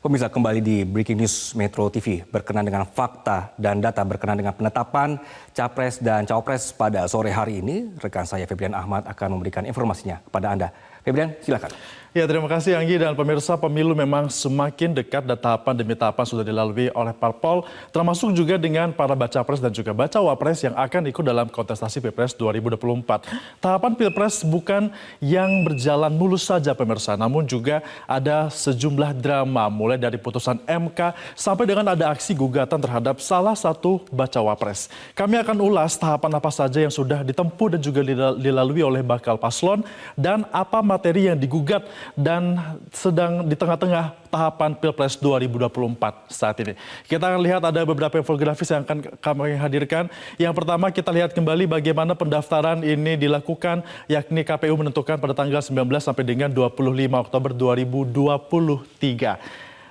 Pemirsa kembali di Breaking News Metro TV berkenan dengan fakta dan data berkenan dengan penetapan capres dan cawapres pada sore hari ini. Rekan saya Febrian Ahmad akan memberikan informasinya kepada Anda. Febrian, silakan. Ya, terima kasih Anggi dan pemirsa pemilu memang semakin dekat dan tahapan demi tahapan sudah dilalui oleh parpol, termasuk juga dengan para baca pres dan juga baca wapres yang akan ikut dalam kontestasi Pilpres 2024. Tahapan Pilpres bukan yang berjalan mulus saja pemirsa, namun juga ada sejumlah drama mulai dari putusan MK sampai dengan ada aksi gugatan terhadap salah satu baca wapres. Kami akan ulas tahapan apa saja yang sudah ditempuh dan juga dilalui oleh bakal paslon dan apa materi yang digugat dan sedang di tengah-tengah tahapan Pilpres 2024 saat ini. Kita akan lihat ada beberapa infografis yang akan kami hadirkan. Yang pertama kita lihat kembali bagaimana pendaftaran ini dilakukan yakni KPU menentukan pada tanggal 19 sampai dengan 25 Oktober 2023.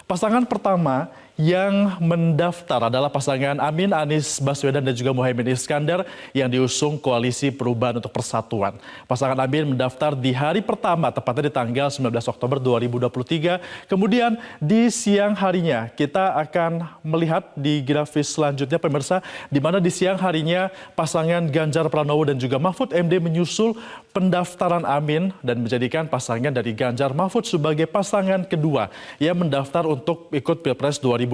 Pasangan pertama yang mendaftar adalah pasangan Amin Anies Baswedan dan juga Muhaimin Iskandar yang diusung Koalisi Perubahan untuk Persatuan. Pasangan Amin mendaftar di hari pertama, tepatnya di tanggal 19 Oktober 2023. Kemudian di siang harinya kita akan melihat di grafis selanjutnya pemirsa, di mana di siang harinya pasangan Ganjar Pranowo dan juga Mahfud MD menyusul pendaftaran Amin dan menjadikan pasangan dari Ganjar Mahfud sebagai pasangan kedua yang mendaftar untuk ikut Pilpres 2024.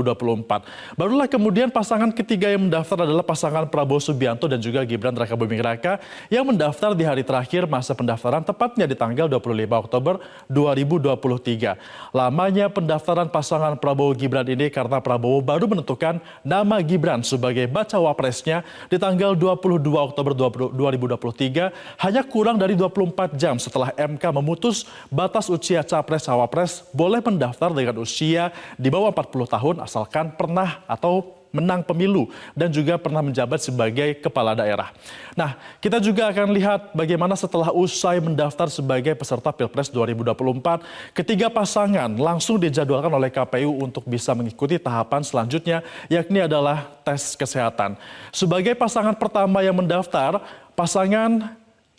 Barulah kemudian pasangan ketiga yang mendaftar adalah pasangan Prabowo Subianto dan juga Gibran Raka Buming Raka yang mendaftar di hari terakhir masa pendaftaran tepatnya di tanggal 25 Oktober 2023. Lamanya pendaftaran pasangan Prabowo Gibran ini karena Prabowo baru menentukan nama Gibran sebagai baca wapresnya di tanggal 22 Oktober 2023 hanya kurang dari 24 jam setelah MK memutus batas usia capres-cawapres boleh mendaftar dengan usia di bawah 40 tahun asalkan pernah atau menang pemilu dan juga pernah menjabat sebagai kepala daerah. Nah, kita juga akan lihat bagaimana setelah usai mendaftar sebagai peserta Pilpres 2024, ketiga pasangan langsung dijadwalkan oleh KPU untuk bisa mengikuti tahapan selanjutnya, yakni adalah tes kesehatan. Sebagai pasangan pertama yang mendaftar, pasangan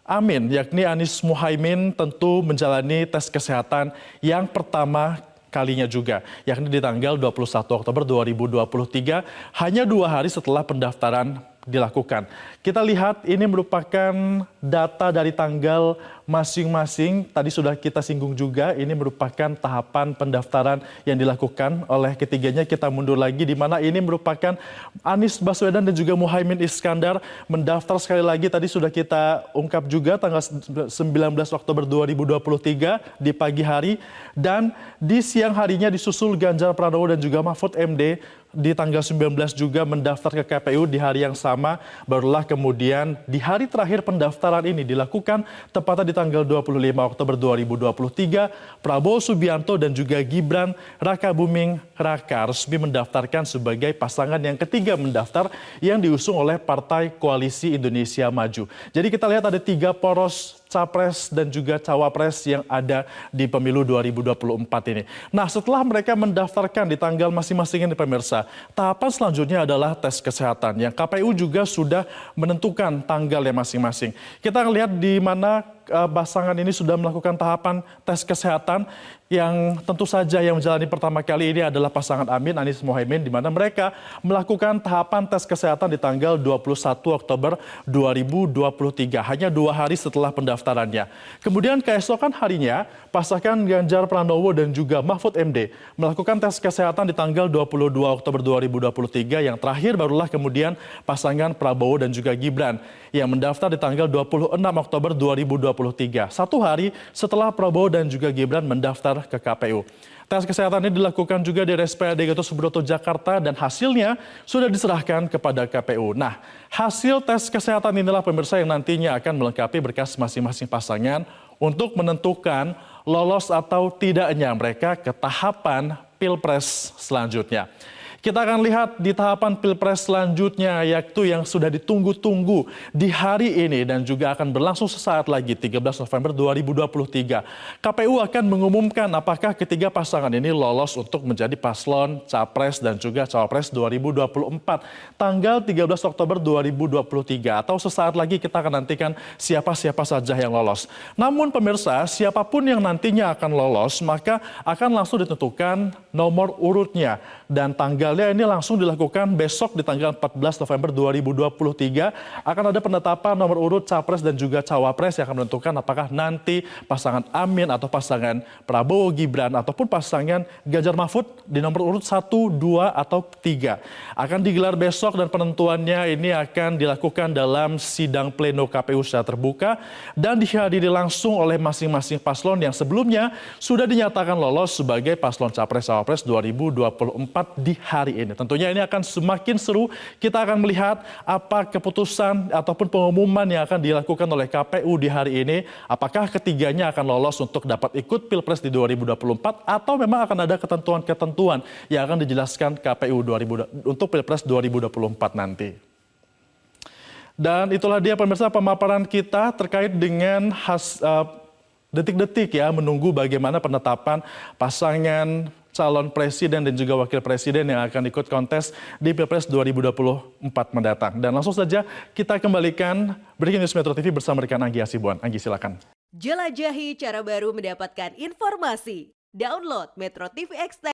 Amin, yakni Anies Muhaimin tentu menjalani tes kesehatan yang pertama kalinya juga, yakni di tanggal 21 Oktober 2023, hanya dua hari setelah pendaftaran dilakukan. Kita lihat ini merupakan data dari tanggal masing-masing. Tadi sudah kita singgung juga, ini merupakan tahapan pendaftaran yang dilakukan oleh ketiganya. Kita mundur lagi di mana ini merupakan Anies Baswedan dan juga Muhaimin Iskandar mendaftar sekali lagi. Tadi sudah kita ungkap juga tanggal 19 Oktober 2023 di pagi hari. Dan di siang harinya disusul Ganjar Pranowo dan juga Mahfud MD di tanggal 19 juga mendaftar ke KPU di hari yang sama. Barulah kemudian di hari terakhir pendaftaran ini dilakukan tepatnya di tanggal 25 Oktober 2023, Prabowo Subianto dan juga Gibran Raka Buming Raka resmi mendaftarkan sebagai pasangan yang ketiga mendaftar yang diusung oleh Partai Koalisi Indonesia Maju. Jadi kita lihat ada tiga poros capres dan juga cawapres yang ada di pemilu 2024 ini. Nah, setelah mereka mendaftarkan di tanggal masing-masing ini pemirsa, tahapan selanjutnya adalah tes kesehatan yang KPU juga sudah menentukan tanggalnya masing-masing. Kita lihat di mana uh, pasangan ini sudah melakukan tahapan tes kesehatan yang tentu saja yang menjalani pertama kali ini adalah pasangan Amin Anies Mohaimin di mana mereka melakukan tahapan tes kesehatan di tanggal 21 Oktober 2023 hanya dua hari setelah pendaftarannya. Kemudian keesokan harinya pasangan Ganjar Pranowo dan juga Mahfud MD melakukan tes kesehatan di tanggal 22 Oktober 2023 yang terakhir barulah kemudian pasangan Prabowo dan juga Gibran yang mendaftar di tanggal 26 Oktober 2023 satu hari setelah Prabowo dan juga Gibran mendaftar ke KPU. Tes kesehatan ini dilakukan juga di RSPAD Gatot Subroto Jakarta dan hasilnya sudah diserahkan kepada KPU. Nah, hasil tes kesehatan inilah pemirsa yang nantinya akan melengkapi berkas masing-masing pasangan untuk menentukan lolos atau tidaknya mereka ke tahapan Pilpres selanjutnya. Kita akan lihat di tahapan Pilpres selanjutnya yaitu yang sudah ditunggu-tunggu di hari ini dan juga akan berlangsung sesaat lagi 13 November 2023. KPU akan mengumumkan apakah ketiga pasangan ini lolos untuk menjadi paslon Capres dan juga Cawapres 2024 tanggal 13 Oktober 2023 atau sesaat lagi kita akan nantikan siapa-siapa saja yang lolos. Namun pemirsa, siapa pun yang nantinya akan lolos maka akan langsung ditentukan nomor urutnya dan tanggalnya ini langsung dilakukan besok di tanggal 14 November 2023 akan ada penetapan nomor urut capres dan juga cawapres yang akan menentukan apakah nanti pasangan Amin atau pasangan Prabowo Gibran ataupun pasangan Ganjar Mahfud di nomor urut 1, 2 atau 3 akan digelar besok dan penentuannya ini akan dilakukan dalam sidang pleno KPU secara terbuka dan dihadiri langsung oleh masing-masing paslon yang sebelumnya sudah dinyatakan lolos sebagai paslon capres cawapres 2024 di ini. Tentunya ini akan semakin seru. Kita akan melihat apa keputusan ataupun pengumuman yang akan dilakukan oleh KPU di hari ini. Apakah ketiganya akan lolos untuk dapat ikut Pilpres di 2024 atau memang akan ada ketentuan-ketentuan yang akan dijelaskan KPU 2000, untuk Pilpres 2024 nanti. Dan itulah dia pemirsa pemaparan kita terkait dengan has, uh, detik-detik ya menunggu bagaimana penetapan pasangan calon presiden dan juga wakil presiden yang akan ikut kontes di Pilpres 2024 mendatang. Dan langsung saja kita kembalikan Breaking News Metro TV bersama rekan Anggi Asibuan. Anggi silakan. Jelajahi cara baru mendapatkan informasi. Download Metro TV Extend